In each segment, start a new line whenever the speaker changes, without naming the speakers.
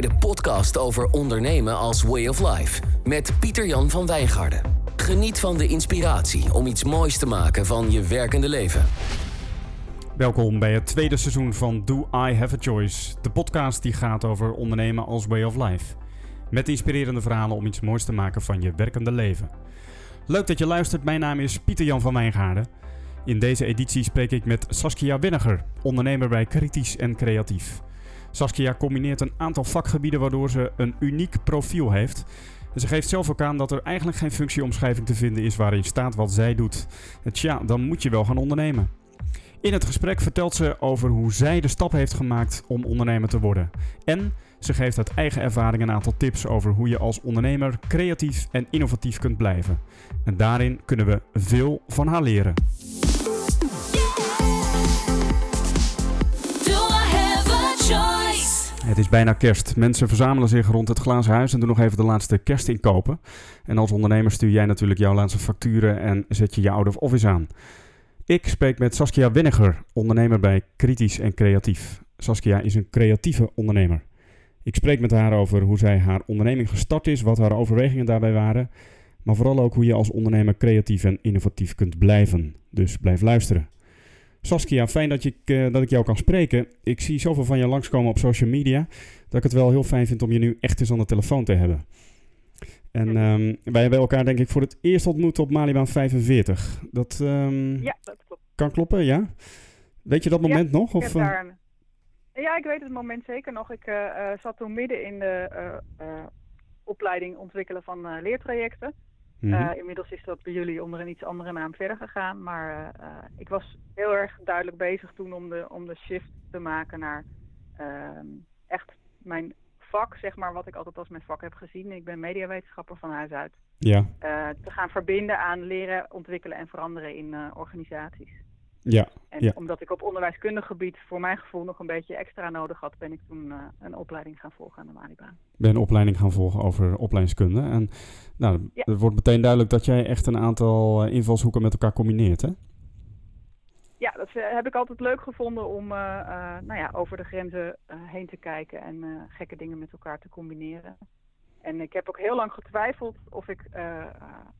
bij de podcast over ondernemen als way of life met Pieter-Jan van Wijngaarden. Geniet van de inspiratie om iets moois te maken van je werkende leven.
Welkom bij het tweede seizoen van Do I Have a Choice, de podcast die gaat over ondernemen als way of life. Met inspirerende verhalen om iets moois te maken van je werkende leven. Leuk dat je luistert, mijn naam is Pieter-Jan van Wijngaarden. In deze editie spreek ik met Saskia Winniger, ondernemer bij Kritisch en Creatief. Saskia combineert een aantal vakgebieden waardoor ze een uniek profiel heeft. En ze geeft zelf ook aan dat er eigenlijk geen functieomschrijving te vinden is waarin staat wat zij doet. Tja, dan moet je wel gaan ondernemen. In het gesprek vertelt ze over hoe zij de stap heeft gemaakt om ondernemer te worden. En ze geeft uit eigen ervaring een aantal tips over hoe je als ondernemer creatief en innovatief kunt blijven. En daarin kunnen we veel van haar leren. Het is bijna kerst. Mensen verzamelen zich rond het glazen huis en doen nog even de laatste kerstinkopen. En als ondernemer stuur jij natuurlijk jouw laatste facturen en zet je je out of office aan. Ik spreek met Saskia Winniger, ondernemer bij Kritisch en Creatief. Saskia is een creatieve ondernemer. Ik spreek met haar over hoe zij haar onderneming gestart is, wat haar overwegingen daarbij waren, maar vooral ook hoe je als ondernemer creatief en innovatief kunt blijven. Dus blijf luisteren. Saskia, fijn dat, je, uh, dat ik jou kan spreken. Ik zie zoveel van je langskomen op social media dat ik het wel heel fijn vind om je nu echt eens aan de telefoon te hebben. En um, wij hebben elkaar denk ik voor het eerst ontmoet op Malibaan 45. Dat, um,
ja, dat klopt.
kan kloppen, ja? Weet je dat moment
ja,
nog? Of,
ik daar, ja, ik weet het moment zeker nog. Ik uh, uh, zat toen midden in de opleiding ontwikkelen van leertrajecten. Mm -hmm. uh, inmiddels is dat bij jullie onder een iets andere naam verder gegaan. Maar uh, ik was heel erg duidelijk bezig toen om de, om de shift te maken naar uh, echt mijn vak, zeg maar, wat ik altijd als mijn vak heb gezien. Ik ben mediawetenschapper van huis uit.
Ja.
Uh, te gaan verbinden aan leren, ontwikkelen en veranderen in organisaties.
Ja.
En
ja.
omdat ik op onderwijskundig gebied voor mijn gevoel nog een beetje extra nodig had, ben ik toen uh, een opleiding gaan volgen aan de Malibaan.
Ben een opleiding gaan volgen over opleidingskunde. En nou,
ja.
het wordt meteen duidelijk dat jij echt een aantal uh, invalshoeken met elkaar combineert, hè?
Ja, dat uh, heb ik altijd leuk gevonden om nou ja, over de grenzen heen te kijken en gekke dingen met elkaar te combineren. En ik heb ook heel lang getwijfeld of ik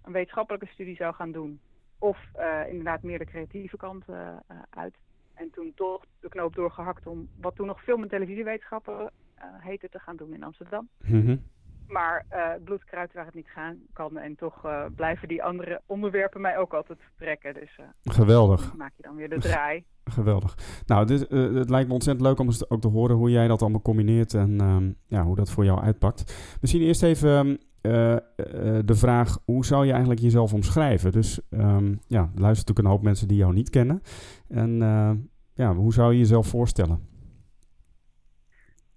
een wetenschappelijke studie zou gaan doen. Of uh, inderdaad meer de creatieve kant uh, uh, uit. En toen toch de knoop doorgehakt om wat toen nog film- en televisiewetenschappen heette te gaan doen in Amsterdam.
Mm -hmm.
Maar bloedkruid waar het niet gaan kan. En toch blijven die andere onderwerpen mij ook altijd trekken. Dus
Geweldig.
maak je dan weer de draai.
Geweldig. Nou, dit, het lijkt me ontzettend leuk om eens ook te horen hoe jij dat allemaal combineert. En um, ja, hoe dat voor jou uitpakt. Misschien eerst even... Um, uh, uh, de vraag, hoe zou je eigenlijk jezelf omschrijven? Dus um, ja, er luisteren natuurlijk een hoop mensen die jou niet kennen. En uh, ja, hoe zou je jezelf voorstellen?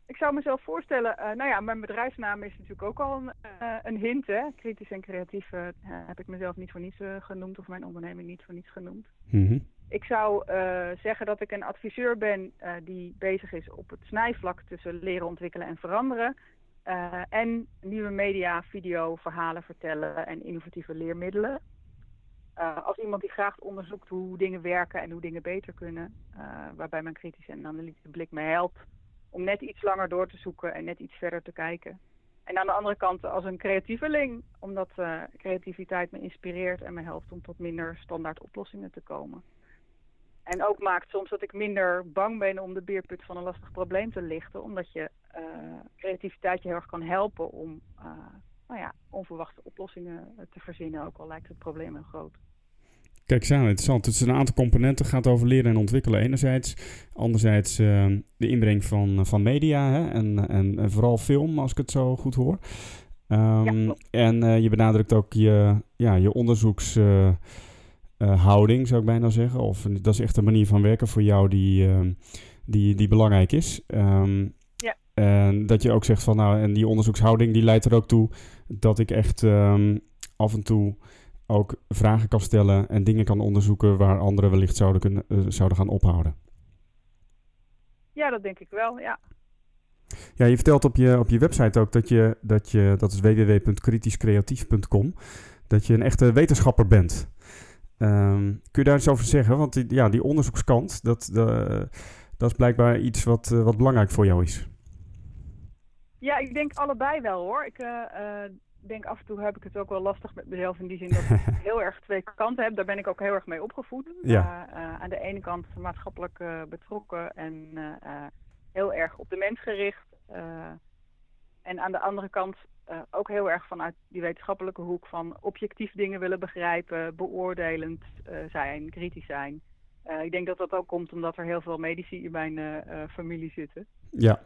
Ik zou mezelf voorstellen, nou ja, mijn bedrijfsnaam is natuurlijk ook al een, een hint. Hè? Kritisch en creatief heb ik mezelf niet voor niets genoemd of mijn onderneming niet voor niets genoemd.
Mm -hmm.
Ik zou zeggen dat ik een adviseur ben die bezig is op het snijvlak tussen leren, ontwikkelen en veranderen. Uh, en nieuwe media, video, verhalen vertellen en innovatieve leermiddelen. Uh, als iemand die graag onderzoekt hoe dingen werken en hoe dingen beter kunnen, uh, waarbij mijn kritische en analytische blik me helpt om net iets langer door te zoeken en net iets verder te kijken. En aan de andere kant als een creatieveling, omdat creativiteit me inspireert en me helpt om tot minder standaard oplossingen te komen. En ook maakt soms dat ik minder bang ben om de beerput van een lastig probleem te lichten. Omdat je uh, creativiteit je heel erg kan helpen om uh, nou ja, onverwachte oplossingen te verzinnen. Ook al lijkt het probleem heel groot.
Kijk, zo interessant. Het is een aantal componenten. Het gaat over leren en ontwikkelen enerzijds. Anderzijds uh, de inbreng van, van media hè? En, en, en, vooral film, als ik het zo goed hoor. Um,
ja,
en je benadrukt ook je, ja, je onderzoeks... Uh, houding, zou ik bijna zeggen. Of dat is echt een manier van werken voor jou die, uh, die, die belangrijk is. Um,
ja.
En dat je ook zegt van nou, en die onderzoekshouding die leidt er ook toe dat ik echt um, af en toe ook vragen kan stellen en dingen kan onderzoeken waar anderen wellicht zouden, kunnen, uh, zouden gaan ophouden.
Ja, dat denk ik wel, ja.
Ja, je vertelt op je, op je website ook dat je, dat je, dat is www.kritischcreatief.com, dat je een echte wetenschapper bent. Um, kun je daar iets over zeggen? Want die, ja, die onderzoekskant, dat, de, dat is blijkbaar iets wat, uh, wat belangrijk voor jou is.
Ja, ik denk allebei wel hoor. Ik uh, denk af en toe heb ik het ook wel lastig met mezelf in die zin dat ik heel erg twee kanten heb. Daar ben ik ook heel erg mee opgevoed. Ja. Aan de ene kant maatschappelijk betrokken en heel erg op de mens gericht. en aan de andere kant ook heel erg vanuit die wetenschappelijke hoek van objectief dingen willen begrijpen, beoordelend zijn, kritisch zijn. ik denk dat dat ook komt omdat er heel veel medici in mijn familie zitten.
Ja.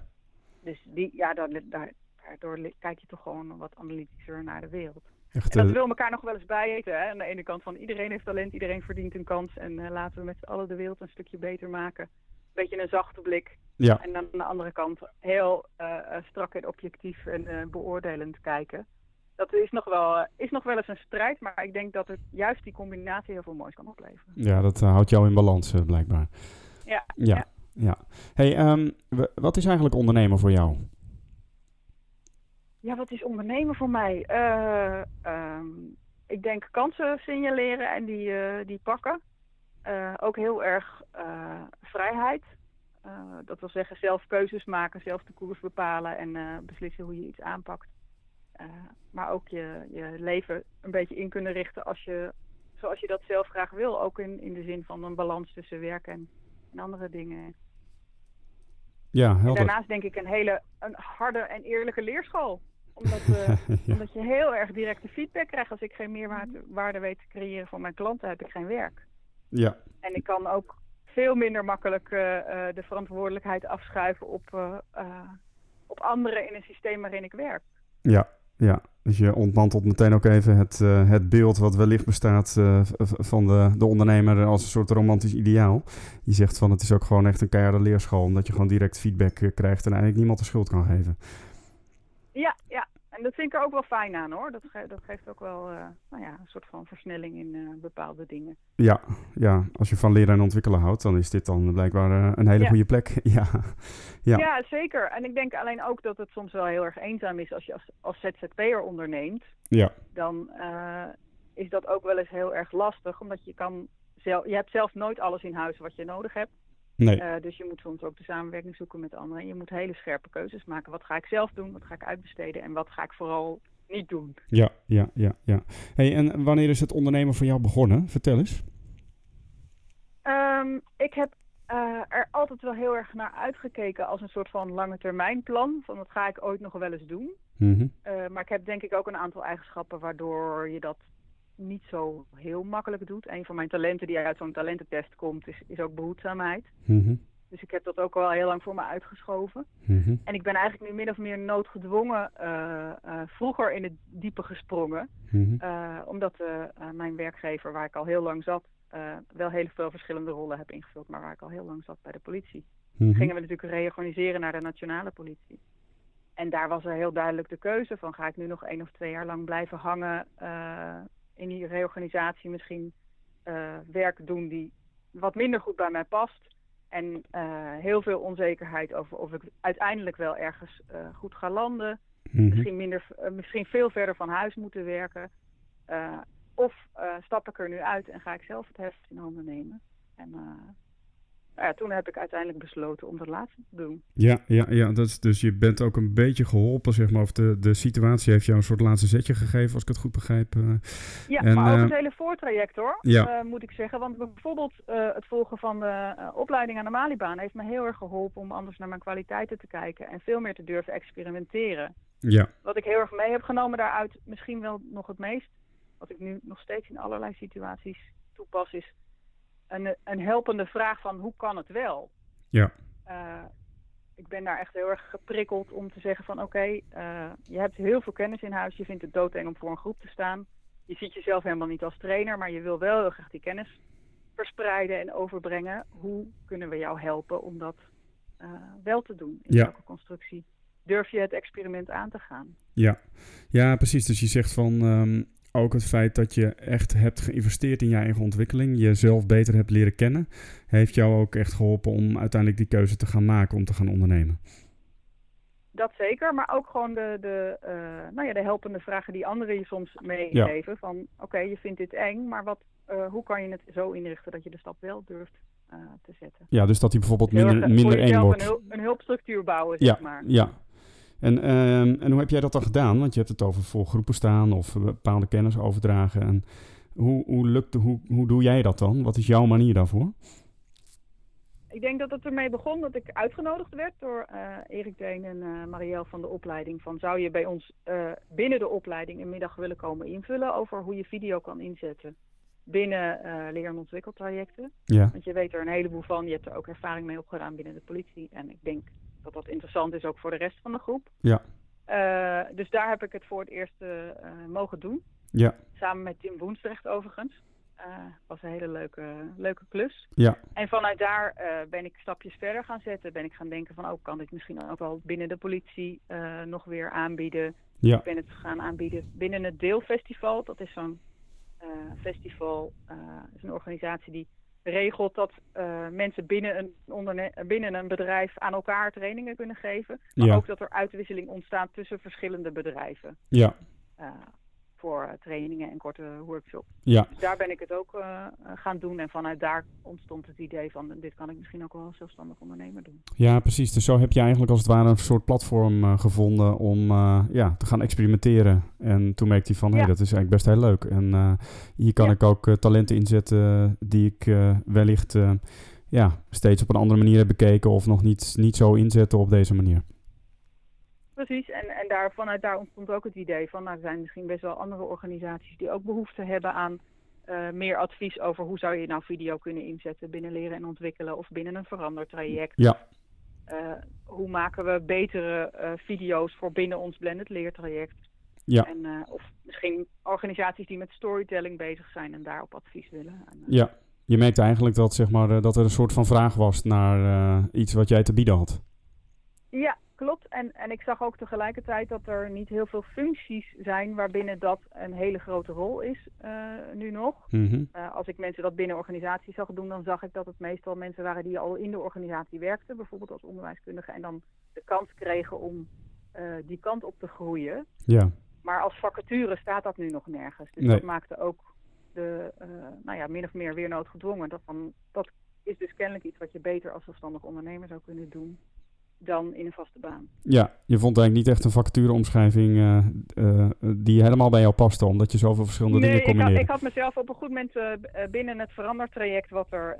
Dus die, ja, daar, daar, daardoor kijk je toch gewoon wat analytischer naar de wereld. Echt, en dat wil elkaar nog wel eens bijeten. Hè? Aan de ene kant van iedereen heeft talent, iedereen verdient een kans. En laten we met z'n allen de wereld een stukje beter maken. Een beetje een zachte blik.
Ja.
En dan aan de andere kant heel uh, strak en objectief en uh, beoordelend kijken. Dat is nog, wel, is nog wel eens een strijd, maar ik denk dat het juist die combinatie heel veel moois kan opleveren.
Ja, dat houdt jou in balans blijkbaar.
Ja.
ja. ja. Ja. Hey, um, wat is eigenlijk ondernemen voor jou?
Ja, wat is ondernemen voor mij? Um, ik denk kansen signaleren en die, die pakken. Uh, ook heel erg vrijheid. dat wil zeggen zelf keuzes maken, zelf de koers bepalen en beslissen hoe je iets aanpakt. maar ook je, je leven een beetje in kunnen richten als je, zoals je dat zelf graag wil. Ook in, in de zin van een balans tussen werk en, en andere dingen.
Ja, helder.
En daarnaast denk ik een hele een harde en eerlijke leerschool. Omdat, omdat je heel erg directe feedback krijgt. Als ik geen meerwaarde weet te creëren voor mijn klanten, heb ik geen werk.
Ja.
En ik kan ook veel minder makkelijk uh, uh, de verantwoordelijkheid afschuiven op, op anderen in een systeem waarin ik werk.
Ja, ja, dus je ontmantelt meteen ook even het, uh, het beeld wat wellicht bestaat uh, van de, de ondernemer als een soort romantisch ideaal. Je zegt van het is ook gewoon echt een keiharde leerschool, omdat je gewoon direct feedback uh, krijgt en eigenlijk niemand de schuld kan geven.
Dat vind ik er ook wel fijn aan hoor. Dat, ge dat geeft ook wel nou ja, een soort van versnelling in bepaalde dingen.
Ja, ja, als je van leren en ontwikkelen houdt, dan is dit dan blijkbaar een hele
ja.
goede plek. ja.
Ja. ja, zeker. En ik denk alleen ook dat het soms wel heel erg eenzaam is als je als, als ZZP'er onderneemt.
Ja.
Dan is dat ook wel eens heel erg lastig, omdat je kan zelf, je hebt zelf nooit alles in huis wat je nodig hebt.
Nee.
Uh, dus je moet soms ook de samenwerking zoeken met anderen. En je moet hele scherpe keuzes maken. Wat ga ik zelf doen? Wat ga ik uitbesteden? En wat ga ik vooral niet doen?
Ja, ja, ja, ja. Hey, en wanneer is het ondernemen voor jou begonnen? Vertel eens.
Um, ik heb uh, er altijd wel heel erg naar uitgekeken als een soort van lange termijn plan. Van dat ga ik ooit nog wel eens doen.
Mm -hmm.
uh, maar ik heb denk ik ook een aantal eigenschappen waardoor je dat niet zo heel makkelijk doet. Een van mijn talenten die uit zo'n talententest komt is, is ook behoedzaamheid.
Mm -hmm.
Dus ik heb dat ook al heel lang voor me uitgeschoven.
Mm -hmm.
En ik ben eigenlijk nu min of meer noodgedwongen uh, vroeger in het diepe gesprongen.
Mhm.
omdat mijn werkgever, waar ik al heel lang zat, wel heel veel verschillende rollen heb ingevuld, maar waar ik al heel lang zat bij de politie.
Mhm.
Mm Gingen we natuurlijk reorganiseren naar de nationale politie. En daar was er heel duidelijk de keuze van ga ik nu nog één of twee jaar lang blijven hangen in die reorganisatie, misschien uh, werk doen die wat minder goed bij mij past. En heel veel onzekerheid over of ik uiteindelijk wel ergens goed ga landen.
Mhm.
Misschien, minder, misschien veel verder van huis moeten werken. Of stap ik er nu uit en ga ik zelf het heft in handen nemen. En nou ja, toen heb ik uiteindelijk besloten om dat laatste te doen.
Ja, ja, ja dat is, dus je bent ook een beetje geholpen, zeg maar. Of de, de situatie heeft jou een soort laatste zetje gegeven, als ik het goed begrijp. Uh,
ja,
en,
maar ook het hele voortraject hoor,
ja.
moet ik zeggen. Want bijvoorbeeld het volgen van de opleiding aan de Malibaan heeft me heel erg geholpen om anders naar mijn kwaliteiten te kijken. En veel meer te durven experimenteren.
Ja.
Wat ik heel erg mee heb genomen daaruit, misschien wel nog het meest wat ik nu nog steeds in allerlei situaties toepas, is een, een helpende vraag van hoe kan het wel?
Ja.
Uh, ik ben daar echt heel erg geprikkeld om te zeggen van oké, okay, uh, je hebt heel veel kennis in huis, je vindt het doodeng om voor een groep te staan. Je ziet jezelf helemaal niet als trainer, maar je wil wel heel graag die kennis verspreiden en overbrengen. Hoe kunnen we jou helpen om dat uh, wel te doen in
ja.
welke constructie? Durf je het experiment aan te gaan?
Ja, ja precies. Dus je zegt van um, ook het feit dat je echt hebt geïnvesteerd in je eigen ontwikkeling, jezelf beter hebt leren kennen, heeft jou ook echt geholpen om uiteindelijk die keuze te gaan maken om te gaan ondernemen.
Dat zeker, maar ook gewoon de, de, uh, nou ja, de helpende vragen die anderen je soms meegeven. Ja. Van oké, okay, je vindt dit eng, maar wat, uh, hoe kan je het zo inrichten dat je de stap wel durft uh, te zetten?
Ja, dus dat die bijvoorbeeld minder, minder eng wordt.
Een, hulp, een hulpstructuur bouwen,
ja,
zeg maar.
Ja, En, ehm, en hoe heb jij dat dan gedaan? Want je hebt het over voor groepen staan of bepaalde kennis overdragen. En hoe, hoe, lukt, hoe, hoe doe jij dat dan? Wat is jouw manier daarvoor?
Ik denk dat het ermee begon dat ik uitgenodigd werd door uh, Erik Deen en uh, Marielle van de opleiding. Van zou je bij ons uh, binnen de opleiding een middag willen komen invullen over hoe je video kan inzetten binnen leer- en ontwikkeltrajecten. Ja. Want je weet er een heleboel van. Je hebt er ook ervaring mee opgedaan binnen de politie. En ik denk dat dat interessant is ook voor de rest van de groep. Ja. dus daar heb ik het voor het eerst mogen doen. Ja. Samen met Tim Woensdrecht overigens. Was een hele leuke, leuke klus. Ja. En vanuit daar ben ik stapjes verder gaan zetten. Ben ik gaan denken van, oh, kan dit misschien ook wel binnen de politie nog weer aanbieden. Ja. Ik ben het gaan aanbieden binnen het Deelfestival. Dat is zo'n festival, is een organisatie die regelt dat mensen binnen een, binnen een bedrijf aan elkaar trainingen kunnen geven. Maar ja. ook dat er uitwisseling ontstaat tussen verschillende bedrijven. Ja voor eh, trainingen en korte workshops. Ja. Dus daar ben ik het ook uh, gaan doen. En vanuit daar ontstond het idee van dit kan ik misschien ook wel als zelfstandig ondernemer doen.
Ja, precies. Dus zo heb je eigenlijk als het ware een soort platform uh, gevonden om ja, te gaan experimenteren. En toen merkte hij van, hé, hey, dat is eigenlijk best heel leuk. En hier kan ik ook talenten inzetten die ik wellicht ja, steeds op een andere manier heb bekeken of nog niet, niet zo inzetten op deze manier.
Precies, en, en daar, vanuit daar ontstond ook het idee van, nou, er zijn misschien best wel andere organisaties die ook behoefte hebben aan uh, meer advies over hoe zou je nou video kunnen inzetten binnen leren en ontwikkelen of binnen een verandertraject. Ja. Uh, hoe maken we betere uh, video's voor binnen ons blended leertraject? Ja. En, of misschien organisaties die met storytelling bezig zijn en daarop advies willen. En,
ja, je merkte eigenlijk dat, zeg maar, dat er een soort van vraag was naar iets wat jij te bieden had.
Ja, klopt. En, en ik zag ook tegelijkertijd dat er niet heel veel functies zijn waarbinnen dat een hele grote rol is uh, nu nog. Mm als ik mensen dat binnen organisaties zag doen, dan zag ik dat het meestal mensen waren die al in de organisatie werkten, bijvoorbeeld als onderwijskundige, en dan de kans kregen om uh, die kant op te groeien. Ja. Maar als vacature staat dat nu nog nergens. Dus nee. dat maakte ook de, nou ja, min of meer weer noodgedwongen. Dat, van, dat is dus kennelijk iets wat je beter als zelfstandig ondernemer zou kunnen doen dan in een vaste baan.
Ja, je vond eigenlijk niet echt een vacatureomschrijving uh, uh, die helemaal bij jou paste, omdat je zoveel verschillende dingen combineerde.
Nee, ik, ik had mezelf op een goed moment uh, binnen het verandertraject, wat er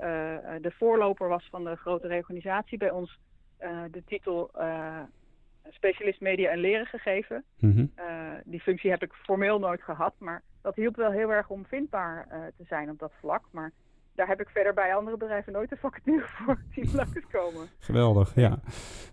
de voorloper was van de grote reorganisatie, bij ons de titel specialist media en leren gegeven. Mm die functie heb ik formeel nooit gehad, maar dat hielp wel heel erg om vindbaar te zijn op dat vlak. Maar daar heb ik verder bij andere bedrijven nooit een vacature voor die komen.
Geweldig, ja.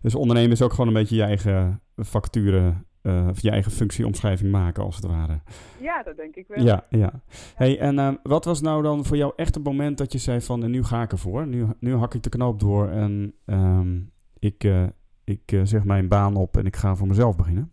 Dus ondernemen is ook gewoon een beetje je eigen vacature uh, of je eigen functieomschrijving maken, als het ware.
Ja, dat denk ik wel.
Ja, ja. Hey, en uh, wat was nou dan voor jou echt het moment dat je zei van, nu ga ik ervoor. Nu, nu hak ik de knoop door en um, ik, uh, ik zeg mijn baan op en ik ga voor mezelf beginnen?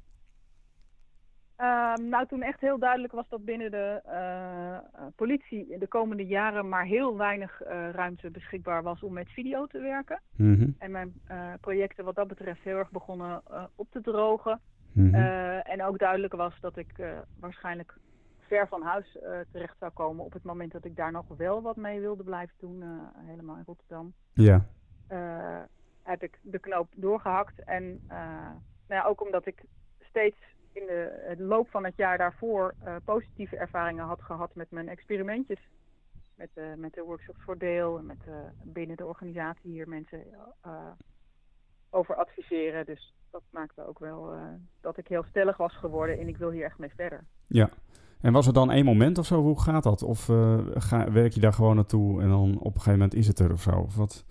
Uh, nou, toen echt heel duidelijk was dat binnen de uh, politie de komende jaren maar heel weinig uh, ruimte beschikbaar was om met video te werken. Mm -hmm. En mijn projecten wat dat betreft heel erg begonnen op te drogen. Mm -hmm. en ook duidelijk was dat ik waarschijnlijk ver van huis terecht zou komen op het moment dat ik daar nog wel wat mee wilde blijven doen, helemaal in Rotterdam. Ja. heb ik de knoop doorgehakt en nou ja, ook omdat ik steeds in de, loop van het jaar daarvoor uh, positieve ervaringen had gehad met mijn experimentjes. Met, uh, met de workshops voor deel en met uh, binnen de organisatie hier mensen over adviseren. Dus dat maakte ook wel dat ik heel stellig was geworden en ik wil hier echt mee verder.
Ja, en was er dan één moment of zo? Hoe gaat dat? Of ga, werk je daar gewoon naartoe en dan op een gegeven moment is het er of zo? Of wat?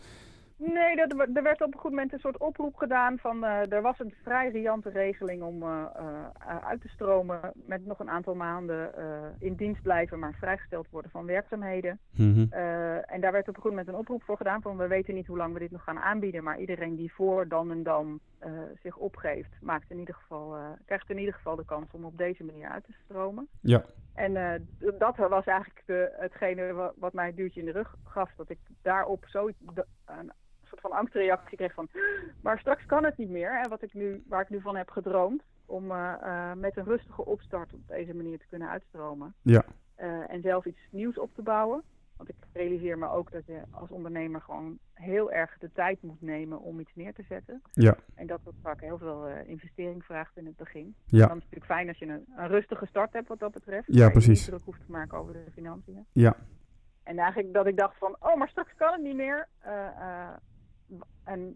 Nee, dat, er werd op een goed moment een soort oproep gedaan van uh, er was een vrij riante regeling om uh, uh, uit te stromen met nog een aantal maanden in dienst blijven, maar vrijgesteld worden van werkzaamheden. Mm en daar werd op een goed moment een oproep voor gedaan van we weten niet hoe lang we dit nog gaan aanbieden, maar iedereen die voor dan en dan zich opgeeft, maakt in ieder geval, krijgt in ieder geval de kans om op deze manier uit te stromen. Ja. En dat was eigenlijk de, hetgene wat, mij een duwtje in de rug gaf, dat ik daarop zo een soort van angstreactie kreeg van, maar straks kan het niet meer. Hè, wat ik nu, waar ik nu van heb gedroomd, om uh, uh, met een rustige opstart op deze manier te kunnen uitstromen. Ja. Uh, en zelf iets nieuws op te bouwen. Want ik realiseer me ook dat je als ondernemer gewoon heel erg de tijd moet nemen om iets neer te zetten.
Ja.
En dat dat vaak heel veel uh, investering vraagt in het begin.
Ja.
Dan is het natuurlijk fijn als je een, een rustige start hebt wat dat betreft.
Ja, precies.
Je niet druk hoeft te maken over de financiën.
Ja.
En eigenlijk dat ik dacht van, oh, maar straks kan het niet meer. Uh, en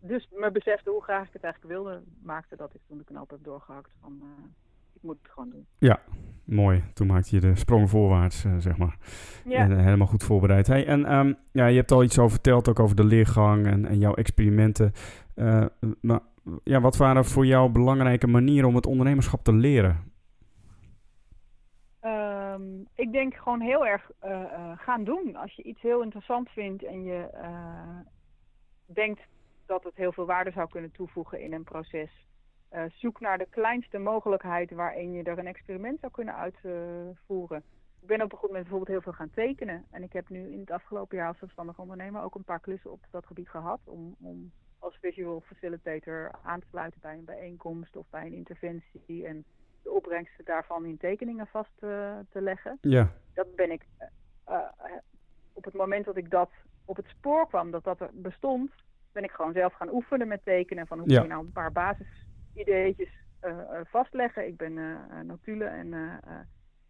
dus me besefte hoe graag ik het eigenlijk wilde, maakte dat ik toen de knoop heb doorgehakt van uh, ik moet het gewoon doen.
Ja, mooi. Toen maakte je de sprong voorwaarts, uh, zeg maar.
Ja.
En, uh, helemaal goed voorbereid. Hey, en um, ja, je hebt al iets over verteld, ook over de leergang en, en jouw experimenten. maar ja, wat waren voor jou belangrijke manieren om het ondernemerschap te leren?
Um, ik denk gewoon heel erg gaan doen. Als je iets heel interessant vindt en je denkt dat het heel veel waarde zou kunnen toevoegen in een proces. Uh, zoek naar de kleinste mogelijkheid waarin je er een experiment zou kunnen uitvoeren. ik ben op een goed moment bijvoorbeeld heel veel gaan tekenen. En ik heb nu in het afgelopen jaar als zelfstandig ondernemer ook een paar klussen op dat gebied gehad. Om, om als visual facilitator aan te sluiten bij een bijeenkomst of bij een interventie. En de opbrengsten daarvan in tekeningen vast uh, te leggen.
Ja.
Dat ben ik uh, op het moment dat ik dat op het spoor kwam, dat dat er bestond, ben ik gewoon zelf gaan oefenen met tekenen. Van hoe kun
Ja.
je nou een paar basisideetjes uh, uh, vastleggen. Ik ben uh, notulen en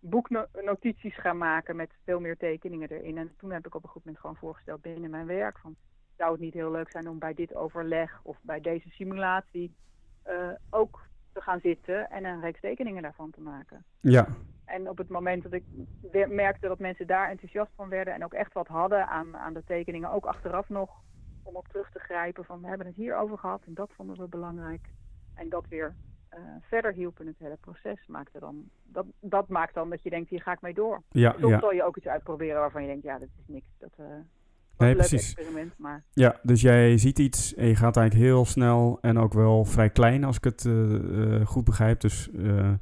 boeknotities gaan maken met veel meer tekeningen erin. En toen heb ik op een goed moment gewoon voorgesteld binnen mijn werk. Van, zou het niet heel leuk zijn om bij dit overleg of bij deze simulatie ook te gaan zitten en een reeks tekeningen daarvan te maken.
Ja.
En op het moment dat ik merkte dat mensen daar enthousiast van werden en ook echt wat hadden aan, aan de tekeningen, ook achteraf nog, om op terug te grijpen van we hebben het hier over gehad en dat vonden we belangrijk. En dat weer uh, verder hielp in het hele proces, maakte dan, dat, dat maakt dan dat je denkt, hier ga ik mee door.
Ja,
Soms
ja.
zal je ook iets uitproberen waarvan je denkt, ja, dat is niks. Dat uh,
Nee, precies.
experiment, maar
Ja, dus jij ziet iets en je gaat eigenlijk heel snel en ook wel vrij klein als ik het uh, goed begrijp. Dus uh,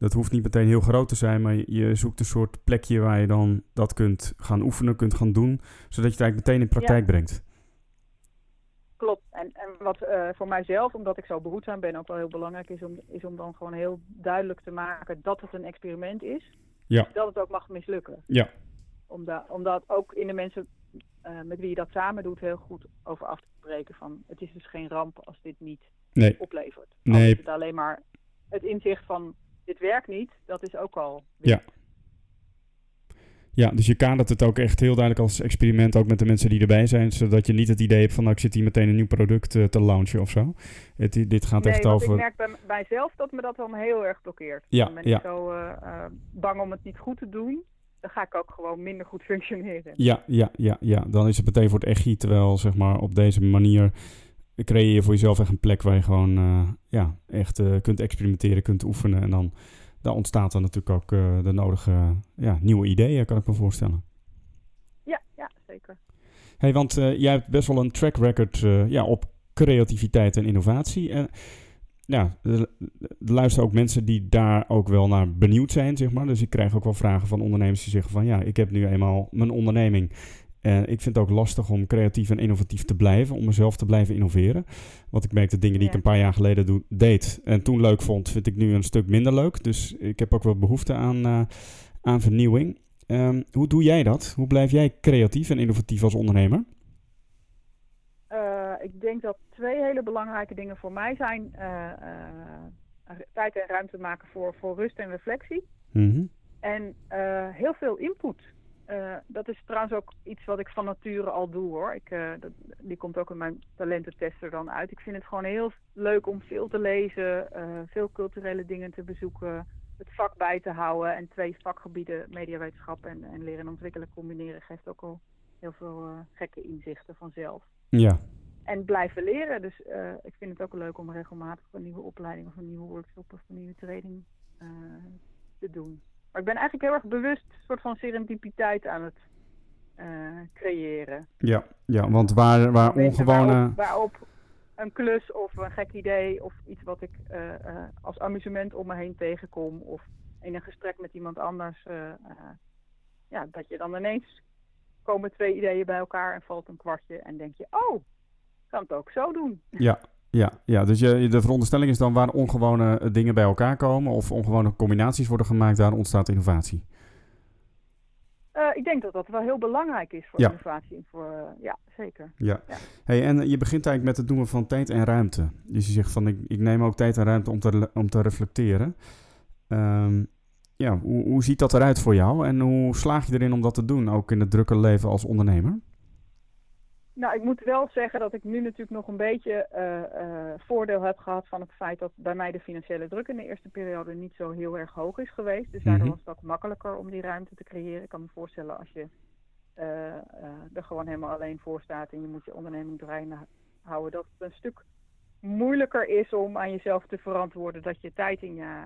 dat hoeft niet meteen heel groot te zijn, maar je zoekt een soort plekje waar je dan dat kunt gaan oefenen, kunt gaan doen, zodat je het eigenlijk meteen in praktijk
Ja.
brengt.
Klopt. En, en wat uh, voor mijzelf, omdat ik zo behoedzaam ben, ook wel heel belangrijk is om, is om dan gewoon heel duidelijk te maken dat het een experiment is.
Ja.
Dat het ook mag mislukken.
Ja.
Omdat, omdat ook in de mensen uh, met wie je dat samen doet heel goed over af te spreken van het is dus geen ramp als dit niet
Nee.
oplevert.
Nee.
Als het alleen maar het inzicht van dit werkt niet, dat is ook al.
Ja. Ja, dus je kadert het ook echt heel duidelijk als experiment, ook met de mensen die erbij zijn, zodat je niet het idee hebt van nou, ik zit hier meteen een nieuw product uh, te launchen of zo. Het, dit gaat
nee,
echt over.
Ik merk bij mijzelf dat me dat dan heel erg blokkeert.
Ja,
dan ben
ja.
ik zo uh, uh, bang om het niet goed te doen. Dan ga ik ook gewoon minder goed functioneren.
Ja, ja, ja, ja. Dan is het meteen voor het echi, terwijl zeg maar op deze manier creëer je voor jezelf echt een plek waar je gewoon uh, ja, echt uh, kunt experimenteren, kunt oefenen. En dan daar ontstaat dan natuurlijk ook uh, de nodige ja, nieuwe ideeën, kan ik me voorstellen.
Ja, ja zeker.
Hey, want jij hebt best wel een track record ja, op creativiteit en innovatie. En ja, er luisteren ook mensen die daar ook wel naar benieuwd zijn, zeg maar. Dus ik krijg ook wel vragen van ondernemers die zeggen van... ja, ik heb nu eenmaal mijn onderneming... En ik vind het ook lastig om creatief en innovatief te blijven, om mezelf te blijven innoveren. Want ik merk de dingen die
Ja.
ik een paar jaar geleden doe, deed en toen leuk vond, vind ik nu een stuk minder leuk. Dus ik heb ook wel behoefte aan, uh, aan vernieuwing. Um, hoe doe jij dat? Hoe blijf jij creatief en innovatief als ondernemer?
Uh, ik denk dat twee hele belangrijke dingen voor mij zijn. Uh, tijd en ruimte maken voor, voor rust en reflectie.
Mm -hmm.
En heel veel input. Uh, dat is trouwens ook iets wat ik van nature al doe hoor. Ik, uh, dat, die komt ook in mijn talententester dan uit. Ik vind het gewoon heel leuk om veel te lezen, uh, veel culturele dingen te bezoeken, het vak bij te houden. En twee vakgebieden, mediawetenschap en, en leren en ontwikkelen combineren, geeft ook al heel veel gekke inzichten vanzelf.
Ja.
En blijven leren. Dus ik vind het ook leuk om regelmatig een nieuwe opleiding of een nieuwe workshop of een nieuwe training te doen. Maar ik ben eigenlijk heel erg bewust een soort van serendipiteit aan het uh, creëren.
Ja, ja want waar, waar ongewone...
Waarop, waarop, een klus of een gek idee of iets wat ik uh, uh, als amusement om me heen tegenkom... of in een gesprek met iemand anders... ja, dat je dan ineens komen twee ideeën bij elkaar en valt een kwartje... en denk je, oh, kan het ook zo doen.
Ja, ja, ja, dus je, de veronderstelling is dan waar ongewone dingen bij elkaar komen of ongewone combinaties worden gemaakt, daar ontstaat innovatie.
Uh, Uh, ik denk dat dat wel heel belangrijk is voor
Ja.
innovatie. Voor, eh, ja, zeker.
Ja.
Ja.
Hey, en je begint eigenlijk met het noemen van tijd en ruimte. Dus je zegt van ik, ik neem ook tijd en ruimte om te, om te reflecteren. Ehm, ja, hoe, hoe ziet dat eruit voor jou en hoe slaag je erin om dat te doen, ook in het drukke leven als ondernemer?
Nou, ik moet wel zeggen dat ik nu natuurlijk nog een beetje eh, eh, voordeel heb gehad van het feit dat bij mij de financiële druk in de eerste periode niet zo heel erg hoog is geweest. Dus daardoor
Mhm.
was het ook makkelijker om die ruimte te creëren. Ik kan me voorstellen als je eh, er gewoon helemaal alleen voor staat en je moet je onderneming draaiende houden, dat het een stuk moeilijker is om aan jezelf te verantwoorden dat je tijd in je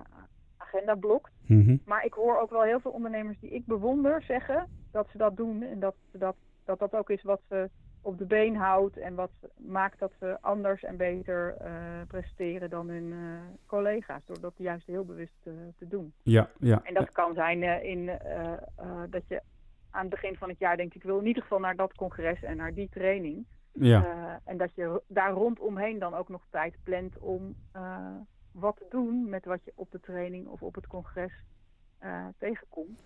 agenda blokt.
Mhm.
Maar ik hoor ook wel heel veel ondernemers die ik bewonder zeggen dat ze dat doen. En dat dat, dat, dat ook is wat ze op de been houdt. En wat maakt dat ze anders en beter eh, presteren dan hun eh, collega's. Door dat juist heel bewust eh, te doen.
Ja, ja.
En dat kan zijn in, dat je aan het begin van het jaar denkt... ik wil in ieder geval naar dat congres en naar die training.
ja.
En dat je daar rondomheen dan ook nog tijd plant om wat te doen met wat je op de training of op het congres tegenkomt.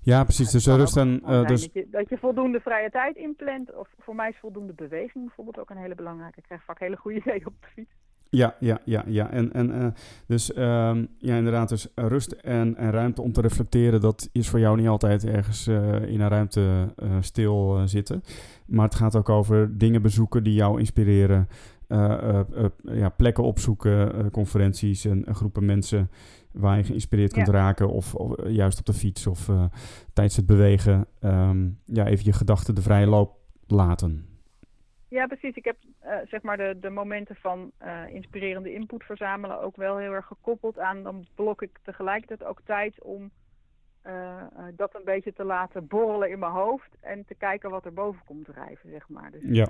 Ja, precies. Dus rust en... eh, dus,
dat, je, dat je voldoende vrije tijd inplant. Of voor mij is voldoende beweging bijvoorbeeld ook een hele belangrijke. Ik krijg vaak hele goede ideeën op de fiets.
Ja, ja, ja, ja. En, en eh, dus ehm, ja, inderdaad, dus rust en, en ruimte om te reflecteren, dat is voor jou niet altijd ergens eh, in een ruimte eh, stil zitten. Maar het gaat ook over dingen bezoeken die jou inspireren. ja, plekken opzoeken, conferenties en, en groepen mensen waar je geïnspireerd kunt
Ja.
raken. Of, of, eh, juist op de fiets of eh, tijdens het bewegen. ehm, ja, even je gedachten de vrije loop laten.
Ja, precies. Ik heb eh, zeg maar de, de momenten van inspirerende input verzamelen ook wel heel erg gekoppeld aan. Dan blok ik tegelijkertijd ook tijd om dat een beetje te laten borrelen in mijn hoofd. En te kijken wat er boven komt drijven, zeg maar. Dus
Ja,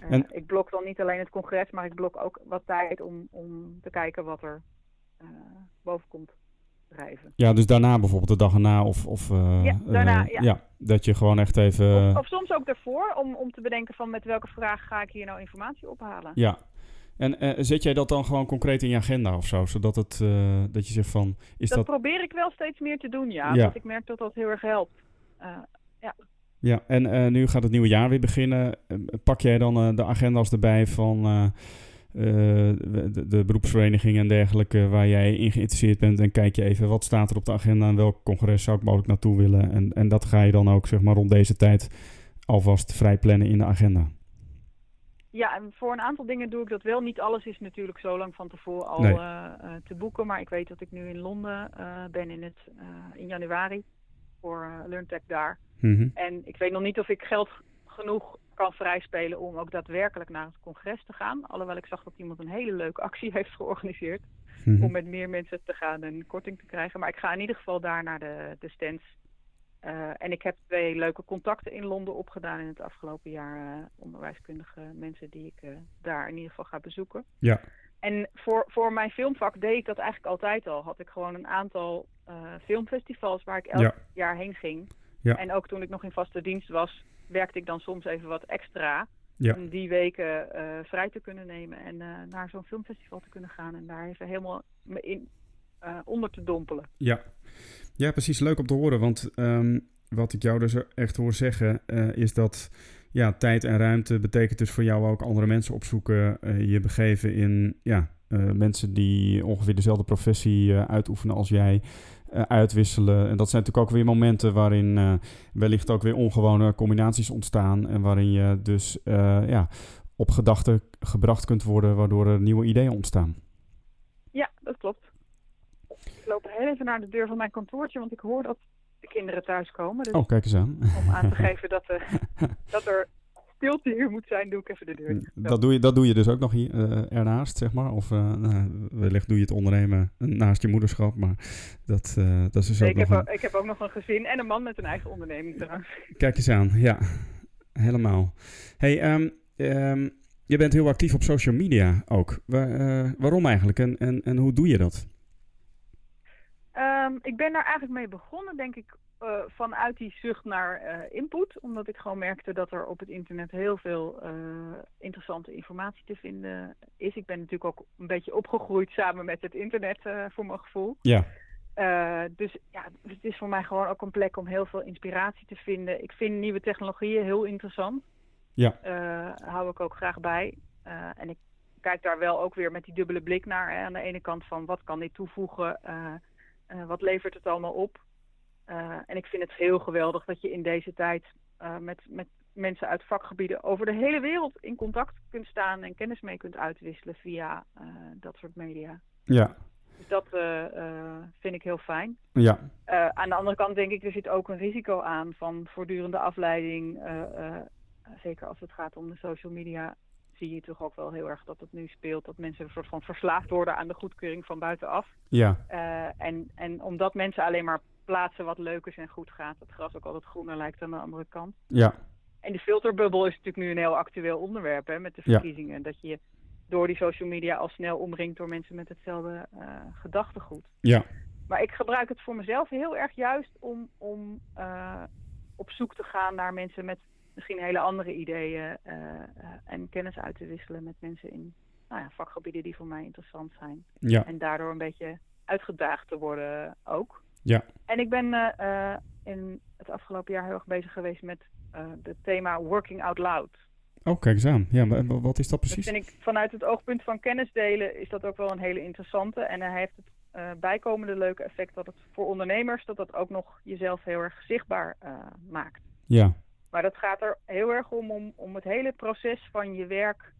en-
ik blok dan niet alleen het congres, maar ik blok ook wat tijd om, om te kijken wat er boven komt drijven.
Ja, dus daarna bijvoorbeeld de dag erna of... of eh,
Ja, daarna,
eh,
ja.
dat je gewoon echt even...
Of, of soms ook daarvoor, om, om te bedenken van met welke vraag ga ik hier nou informatie ophalen.
Ja. En eh, zet jij dat dan gewoon concreet in je agenda of zo? Zodat het, eh, dat je zegt van... Is
dat,
dat...
probeer ik wel steeds meer te doen, ja.
Ja.
Want ik merk dat dat heel erg helpt. Eh,
Ja, en eh, nu gaat het nieuwe jaar weer beginnen. Eh, pak jij dan eh, de agenda's erbij van... eh, de, de beroepsverenigingen en dergelijke waar jij in geïnteresseerd bent en kijk je even wat staat er op de agenda en welk congres zou ik mogelijk naartoe willen en, en dat ga je dan ook zeg maar rond deze tijd alvast vrij plannen in de agenda.
ja, en voor een aantal dingen doe ik dat wel. Niet alles is natuurlijk zo lang van tevoren al
Nee.
eh, eh, te boeken. Maar ik weet dat ik nu in Londen ben in, het, in januari voor LearnTech daar.
Mhm.
En ik weet nog niet of ik geld genoeg kan vrijspelen om ook daadwerkelijk naar het congres te gaan. Alhoewel ik zag dat iemand een hele leuke actie heeft georganiseerd.
Mhm.
om met meer mensen te gaan en korting te krijgen. Maar ik ga in ieder geval daar naar de, de stands. Eh, en ik heb twee leuke contacten in Londen opgedaan in het afgelopen jaar. eh, onderwijskundige mensen die ik eh, daar in ieder geval ga bezoeken.
Ja.
En voor, voor mijn filmvak deed ik dat eigenlijk altijd al. Had ik gewoon een aantal filmfestivals waar ik elk
Ja.
jaar heen ging.
Ja.
En ook toen ik nog in vaste dienst was, werkte ik dan soms even wat extra.
Ja.
Om die weken eh, vrij te kunnen nemen en eh, naar zo'n filmfestival te kunnen gaan. En daar even helemaal me in eh, onder te dompelen.
Ja. ja, precies. Leuk om te horen. Want ehm, wat ik jou dus echt hoor zeggen, is dat ja, tijd en ruimte betekent dus voor jou ook andere mensen opzoeken. je begeven in ja, mensen die ongeveer dezelfde professie uitoefenen als jij. Eh, uitwisselen. En dat zijn natuurlijk ook weer momenten waarin eh, wellicht ook weer ongewone combinaties ontstaan. En waarin je dus eh, ja, op gedachten gebracht kunt worden, waardoor er nieuwe ideeën ontstaan.
Ja, dat klopt. Ik loop heel even naar de deur van mijn kantoortje, want ik hoor dat de kinderen thuiskomen. Dus
Oh, kijk eens aan.
om aan te geven dat, dat er stilte hier moet zijn, doe ik even de deur.
Dat doe, je, dat doe je dus ook nog hier, eh, ernaast, zeg maar? Of eh, nou, wellicht doe je het ondernemen naast je moederschap, maar dat, eh, dat is dus
Nee,
ook
ik, heb
nog
ook,
een...
ik heb ook nog een gezin en een man met een eigen onderneming trouwens.
Kijk eens aan, ja. Helemaal. hey, ehm, ehm, je bent heel actief op social media ook. Wa- eh, waarom eigenlijk en, en, en hoe doe je dat?
Ehm, ik ben daar eigenlijk mee begonnen, denk ik, eh, vanuit die zucht naar eh, input. Omdat ik gewoon merkte dat er op het internet heel veel eh, interessante informatie te vinden is. Ik ben natuurlijk ook een beetje opgegroeid samen met het internet, voor mijn gevoel.
Ja,
dus ja, het is voor mij gewoon ook een plek om heel veel inspiratie te vinden. Ik vind nieuwe technologieën heel interessant.
Ja.
Hou ik ook graag bij. En ik kijk daar wel ook weer met die dubbele blik naar. Hè. Aan de ene kant van wat kan dit toevoegen? wat levert het allemaal op? En ik vind het heel geweldig dat je in deze tijd met, met mensen uit vakgebieden over de hele wereld in contact kunt staan en kennis mee kunt uitwisselen via dat soort media.
Ja,
dus dat vind ik heel fijn.
Ja.
Aan de andere kant denk ik, er zit ook een risico aan van voortdurende afleiding. zeker als het gaat om de social media, zie je toch ook wel heel erg dat het nu speelt. Dat mensen een soort van verslaafd worden aan de goedkeuring van buitenaf.
Ja.
en, en omdat mensen alleen maar plaatsen wat leuk is en goed gaat, het gras ook altijd groener lijkt aan de andere kant.
Ja.
En de filterbubbel is natuurlijk nu een heel actueel onderwerp hè, met de verkiezingen. Ja. Dat je door die social media al snel omringt door mensen met hetzelfde uh, gedachtegoed.
Ja.
Maar ik gebruik het voor mezelf heel erg juist om, om uh, op zoek te gaan naar mensen met misschien hele andere ideeën uh, en kennis uit te wisselen met mensen in nou ja, vakgebieden die voor mij interessant zijn.
Ja.
En daardoor een beetje uitgedaagd te worden ook.
Ja.
En ik ben in het afgelopen jaar heel erg bezig geweest met het thema Working Out Loud.
Oh, kijk eens aan. Ja, maar wat is dat precies?
Dat vind ik vanuit het oogpunt van kennis delen is dat ook wel een hele interessante. En hij heeft het uh, bijkomende leuke effect dat het voor ondernemers dat dat ook nog jezelf heel erg zichtbaar uh, maakt.
Ja.
Maar dat gaat er heel erg om om, om het hele proces van je werk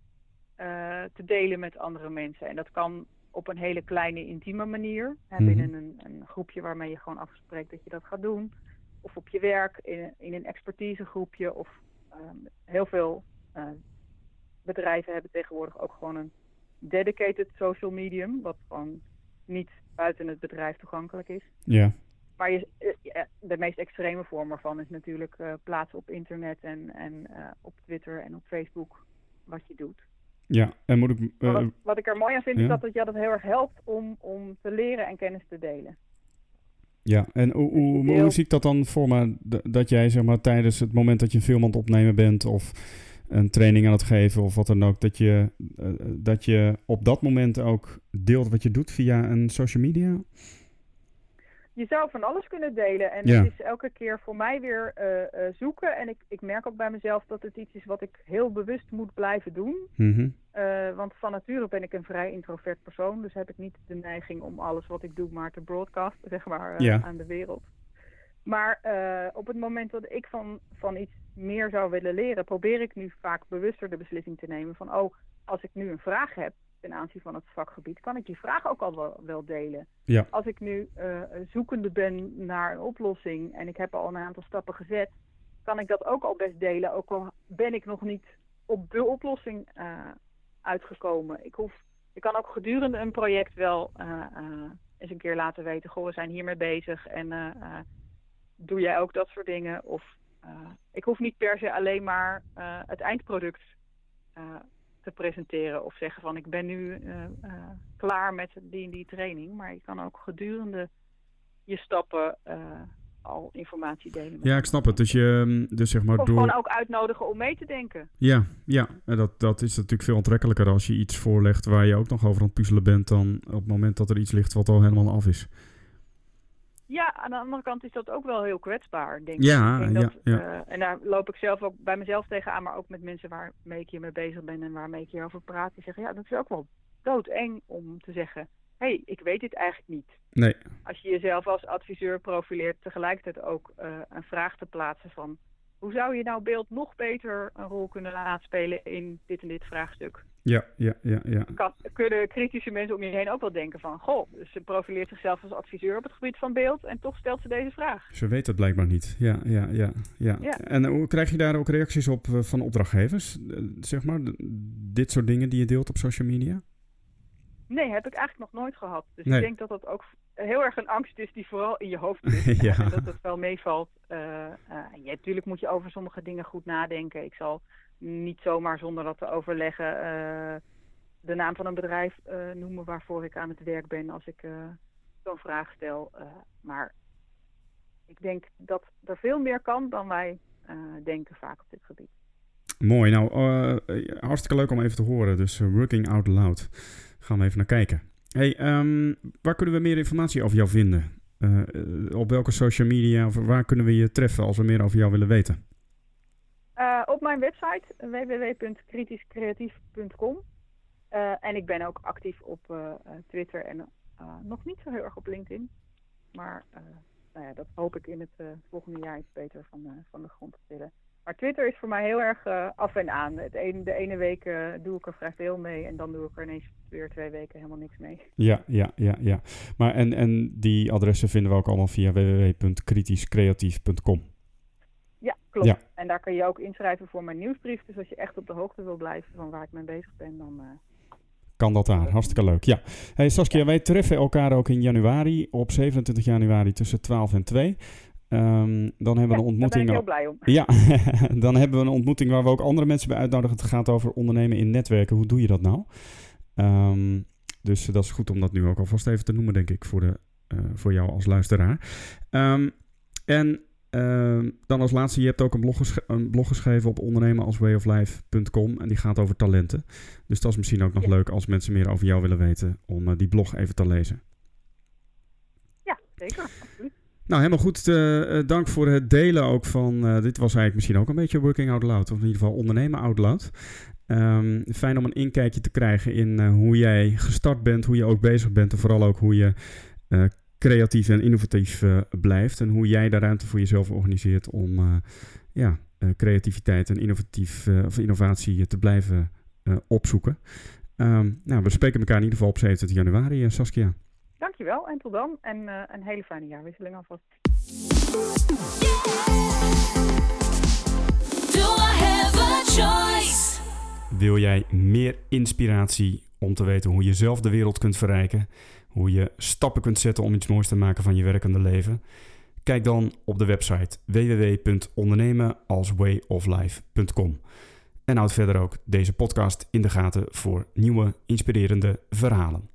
uh, te delen met andere mensen. En dat kan op een hele kleine, intieme manier. Hè,
Mhm.
binnen een, een groepje waarmee je gewoon afspreekt dat je dat gaat doen. Of op je werk, in, in een expertisegroepje. Of um, heel veel uh, bedrijven hebben tegenwoordig ook gewoon een dedicated social medium. Wat gewoon niet buiten het bedrijf toegankelijk is.
Ja.
Maar je, uh, de meest extreme vorm ervan is natuurlijk uh, plaatsen op internet en, en uh, op Twitter en op Facebook wat je doet.
Ja, en moet ik...
Wat, wat, ik er mooi aan vind ja? is dat het ja, dat heel erg helpt om, om te leren en kennis te delen.
Ja, en hoe, hoe, hoe, hoe zie ik dat dan voor me? Dat jij zeg maar tijdens het moment dat je een film aan het opnemen bent of een training aan het geven of wat dan ook, dat je, uh, dat je op dat moment ook deelt wat je doet via een social media?
Je zou van alles kunnen delen. En
ja.
het is elke keer voor mij weer uh, uh, zoeken. En ik, ik merk ook bij mezelf dat het iets is wat ik heel bewust moet blijven doen.
Mm -hmm.
want van nature ben ik een vrij introvert persoon. Dus heb ik niet de neiging om alles wat ik doe maar te broadcasten, zeg maar,
ja.
aan de wereld. Maar op het moment dat ik van, van iets meer zou willen leren, probeer ik nu vaak bewuster de beslissing te nemen van, oh, als ik nu een vraag heb ten aanzien van het vakgebied, kan ik die vraag ook al wel, wel delen.
Ja.
Als ik nu uh, zoekende ben naar een oplossing en ik heb al een aantal stappen gezet, kan ik dat ook al best delen, ook al ben ik nog niet op de oplossing uh, uitgekomen. Ik, hoef, ik kan ook gedurende een project wel uh, eens een keer laten weten, goh, we zijn hiermee bezig en doe jij ook dat soort dingen? Of ik hoef niet per se alleen maar het eindproduct te presenteren of zeggen van ik ben nu klaar met die en die training. Maar je kan ook gedurende je stappen al informatie delen.
Ja, ik snap het. Dus, je, dus zeg maar
of
door...
gewoon ook uitnodigen om mee te denken.
Ja, ja. En dat, dat is natuurlijk veel aantrekkelijker als je iets voorlegt waar je ook nog over aan het puzzelen bent dan op het moment dat er iets ligt wat al helemaal af is.
Ja, aan de andere kant is dat ook wel heel kwetsbaar, denk
ja,
ik. ik
ja,
dat,
ja.
Uh, en daar loop ik zelf ook bij mezelf tegenaan, maar ook met mensen waarmee ik hiermee bezig ben en waarmee ik hierover praat. Die zeggen, ja, dat is ook wel doodeng om te zeggen, hé, hey, ik weet dit eigenlijk niet.
Nee.
Als je jezelf als adviseur profileert, tegelijkertijd ook uh, een vraag te plaatsen van, hoe zou je nou beeld nog beter een rol kunnen laten spelen in dit en dit vraagstuk?
Ja, ja, ja, ja.
Kan, kunnen kritische mensen om je heen ook wel denken van... goh, dus ze profileert zichzelf als adviseur op het gebied van beeld... en toch stelt ze deze vraag.
Ze weet het blijkbaar niet, ja, ja, ja. ja.
ja.
En hoe krijg je daar ook reacties op uh, van opdrachtgevers? Uh, zeg maar, dit soort dingen die je deelt op social media?
Nee, heb ik eigenlijk nog nooit gehad. Dus
nee.
ik denk dat dat ook heel erg een angst is die vooral in je hoofd zit.
ja.
En dat het wel meevalt. Uh, ja, natuurlijk moet je over sommige dingen goed nadenken. Ik zal niet zomaar zonder dat te overleggen uh, de naam van een bedrijf uh, noemen waarvoor ik aan het werk ben als ik uh, zo'n vraag stel. maar ik denk dat er veel meer kan dan wij denken vaak op dit gebied.
Mooi, nou hartstikke leuk om even te horen. Dus Working Out Loud. Gaan we even naar kijken. Hey, um, waar kunnen we meer informatie over jou vinden? op welke social media of waar kunnen we je treffen als we meer over jou willen weten?
Op mijn website www.kritischcreatief.com. en ik ben ook actief op Twitter en nog niet zo heel erg op LinkedIn. Maar nou ja, dat hoop ik in het volgende jaar iets beter van, van de grond te tillen. Maar Twitter is voor mij heel erg af en aan. Het de ene week doe ik er vrij veel mee en dan doe ik er ineens weer twee weken helemaal niks mee.
Ja, ja, ja, ja. Maar en, en die adressen vinden we ook allemaal via www.kritischcreatief.com.
Ja, klopt. Ja. En daar kun je ook inschrijven voor mijn nieuwsbrief. Dus als je echt op de hoogte wil blijven van waar ik mee bezig ben, dan... Uh,
kan dat daar. Hartstikke leuk. Ja. Hey Saskia, wij treffen elkaar ook in januari, op 27 januari tussen 12 en 2. Um, dan hebben we een ontmoeting.
Daar ben ik heel blij om.
Ja, dan hebben we een ontmoeting waar we ook andere mensen bij uitnodigen. Het gaat over ondernemen in netwerken. Hoe doe je dat nou? Um, dus dat is goed om dat nu ook alvast even te noemen, denk ik, voor, de, uh, voor jou als luisteraar. Um, en dan als laatste, je hebt ook een blog, een blog geschreven op ondernemen als wayoflife.com en die gaat over talenten. Dus dat is misschien ook nog leuk als mensen meer over jou willen weten om uh, die blog even te lezen.
Ja, zeker. Absoluut.
Nou, helemaal goed. Uh, dank voor het delen ook van. Dit was eigenlijk misschien ook een beetje working out loud. Of in ieder geval ondernemen out loud. Um, fijn om een inkijkje te krijgen in hoe jij gestart bent, hoe je ook bezig bent. En vooral ook hoe je creatief en innovatief blijft. En hoe jij daar ruimte voor jezelf organiseert om ja, creativiteit en innovatief, of innovatie te blijven opzoeken. Um, nou, we spreken elkaar in ieder geval op 27 januari, Saskia.
Dankjewel en tot dan. En uh, een hele fijne jaarwisseling alvast. Do I have a
choice? Wil jij meer inspiratie om te weten hoe je zelf de wereld kunt verrijken? Hoe je stappen kunt zetten om iets moois te maken van je werkende leven? Kijk dan op de website www.ondernemenalswayoflife.com. En houd verder ook deze podcast in de gaten voor nieuwe inspirerende verhalen.